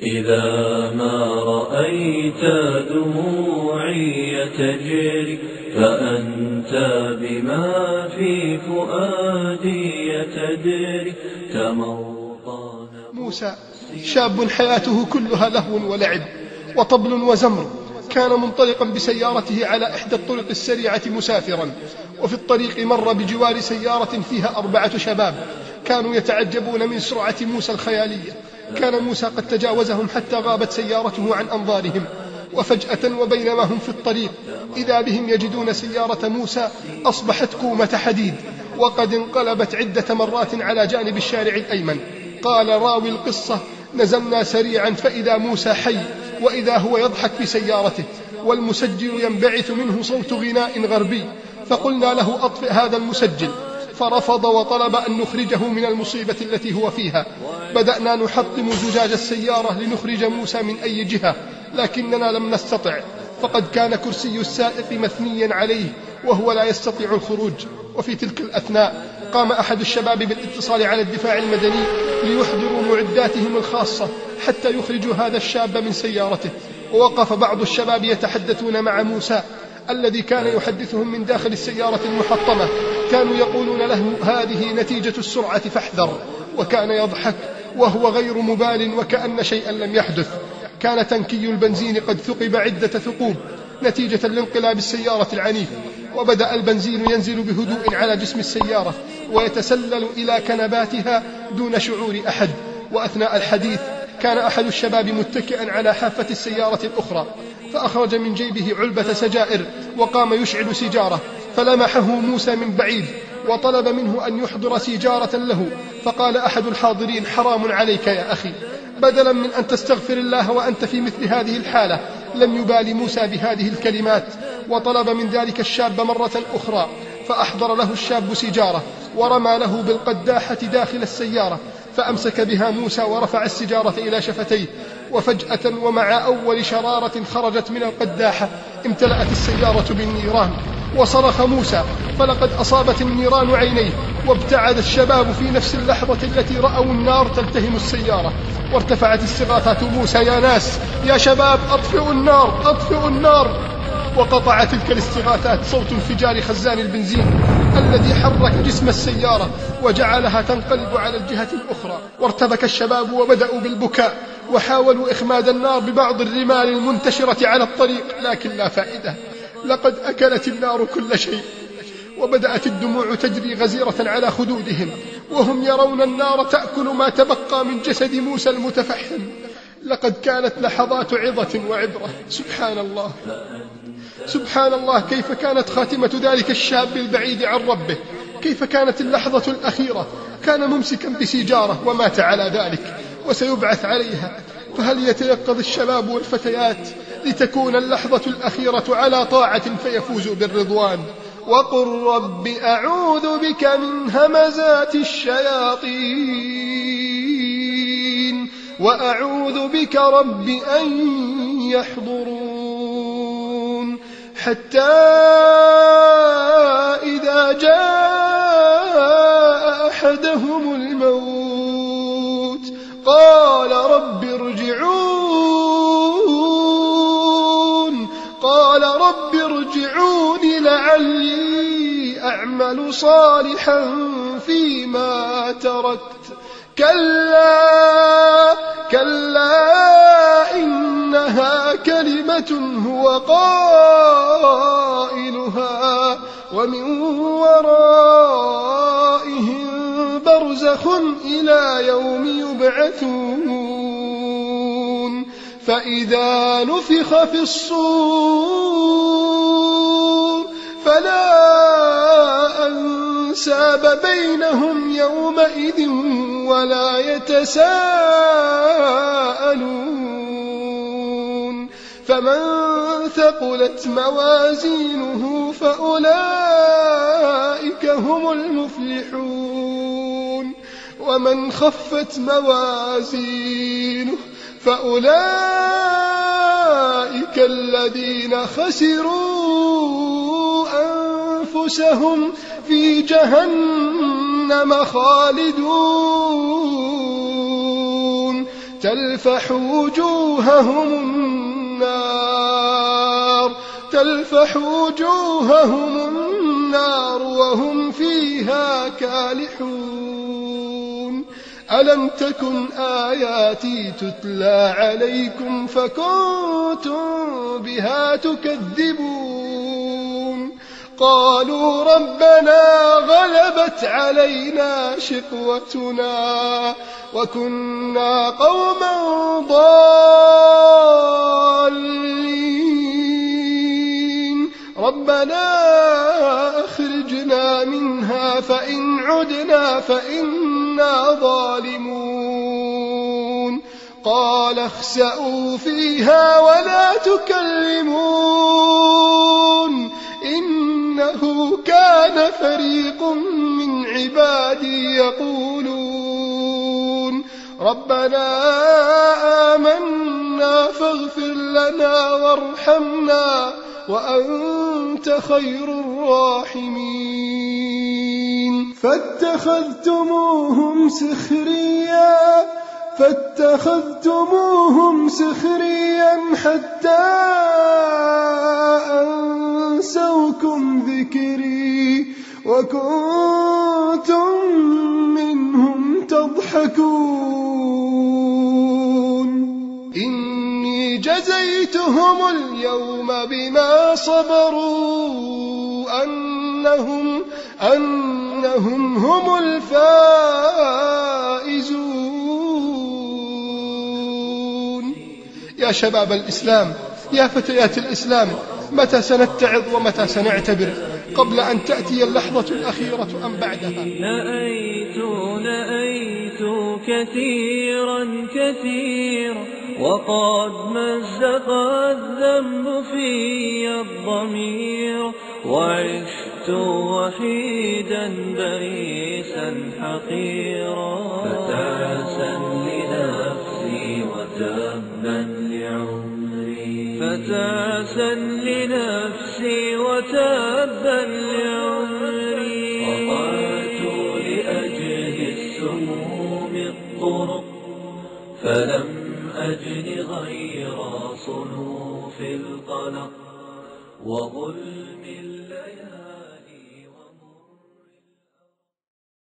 إذا ما رأيت دموعي تجري فأنت بما في فؤادي تدري تموطن موسى شاب حياته كلها لهو ولعب وطبل وزمر. كان منطلقا بسيارته على إحدى الطرق السريعة مسافرا وفي الطريق مر بجوار سيارة فيها أربعة شباب. كانوا يتعجبون من سرعة موسى الخيالية. كان موسى قد تجاوزهم حتى غابت سيارته عن أنظارهم وفجأة وبينما هم في الطريق إذا بهم يجدون سيارة موسى أصبحت كومة حديد وقد انقلبت عدة مرات على جانب الشارع الأيمن. قال راوي القصة نزلنا سريعا فإذا موسى حي وإذا هو يضحك بسيارته والمسجل ينبعث منه صوت غناء غربي فقلنا له أطفئ هذا المسجل. فرفض وطلب أن نخرجه من المصيبة التي هو فيها. بدأنا نحطم زجاج السيارة لنخرج موسى من أي جهة لكننا لم نستطع. فقد كان كرسي السائق مثنيا عليه وهو لا يستطيع الخروج. وفي تلك الأثناء قام أحد الشباب بالاتصال على الدفاع المدني ليحضروا معداتهم الخاصة حتى يخرجوا هذا الشاب من سيارته. ووقف بعض الشباب يتحدثون مع موسى الذي كان يحدثهم من داخل السيارة المحطمة. كانوا يقولون له هذه نتيجة السرعة فاحذر. وكان يضحك وهو غير مبال وكأن شيئا لم يحدث. كان تنكي البنزين قد ثقب عدة ثقوب نتيجة لانقلاب السيارة العنيف. وبدأ البنزين ينزل بهدوء على جسم السيارة ويتسلل إلى كنباتها دون شعور أحد. وأثناء الحديث كان أحد الشباب متكئا على حافة السيارة الأخرى فأخرج من جيبه علبة سجائر وقام يشعل سيجارة. فلمحه موسى من بعيد وطلب منه أن يحضر سيجارة له فقال أحد الحاضرين حرام عليك يا أخي بدلا من أن تستغفر الله وأنت في مثل هذه الحالة لم يبال موسى بهذه الكلمات وطلب من ذلك الشاب مرة أخرى فأحضر له الشاب سيجارة ورمى له بالقداحة داخل السيارة فأمسك بها موسى ورفع السجارة إلى شفتيه وفجأة ومع أول شرارة خرجت من القداحة امتلأت السيارة بالنيران. وصرخ موسى فلقد أصابت النيران عينيه وابتعد الشباب في نفس اللحظة التي رأوا النار تلتهم السيارة. وارتفعت استغاثات موسى يا ناس يا شباب أطفئوا النار أطفئوا النار. وقطع تلك الاستغاثات صوت انفجار خزان البنزين الذي حرك جسم السيارة وجعلها تنقلب على الجهة الأخرى. وارتبك الشباب وبدأوا بالبكاء وحاولوا إخماد النار ببعض الرمال المنتشرة على الطريق لكن لا فائدة. لقد أكلت النار كل شيء وبدأت الدموع تجري غزيرة على خدودهم وهم يرون النار تأكل ما تبقى من جسد موسى المتفحم. لقد كانت لحظات عظة وعبرة. سبحان الله. سبحان الله كيف كانت خاتمة ذلك الشاب البعيد عن ربه؟ كيف كانت اللحظة الأخيرة؟ كان ممسكا بسيجارة ومات على ذلك وسيبعث عليها. فهل يتيقظ الشباب والفتيات؟ لتكون اللحظة الأخيرة على طاعة فيفوزوا بالرضوان. وقل رب أعوذ بك من همزات الشياطين وأعوذ بك رب أن يحضرون. حتى ارجعون لعلي أعمل صالحا فيما تركت. كلا كلا إنها كلمة هو قائلها ومن ورائهم برزخ إلى يوم يبعثون. فإذا نفخ في الصور أنساب بينهم يومئذ ولا يتساءلون فمن ثقلت موازينه فأولئك هم المفلحون ومن خفت موازينه فأولئك الذين خسروا أنفسهم في جهنم خالدون. تلفح وجوههم النار. تلفح وجوههم النار وهم فيها كالحون. ألم تكن آياتي تتلى عليكم فكنتم بها تكذبون. قالوا ربنا غلبت علينا شقوتنا وكنا قوما ضالين. ربنا أخرجنا منها فإن عدنا فإنا ظالمون. قال اخسأوا فيها ولا تكلمون. إنه كان فريق من عبادي يقولون ربنا آمنا فاغفر لنا وارحمنا وأنت خير الراحمين. فاتخذتموهم سخريا فاتخذتموهم سخريا حتى أنسوكم ذكري وكنتم منهم تضحكون. إني جزيتهم اليوم بما صبروا أنهم أنهم هم الفائزون. يا شباب الإسلام يا فتيات الإسلام متى سنتعظ ومتى سنعتبر؟ قبل أن تأتي اللحظة الأخيرة أم بعدها؟ نأيت نأيت كثيرا كثيرا وقد مزق الذنب في الضمير وعشت وحيدا بئيسا حقيرا. فتعسا لنفسي وتبا لعمري. قطعت لأجل السموم الطرق فلم أجد غير صنوف القلق. وظلم الليالي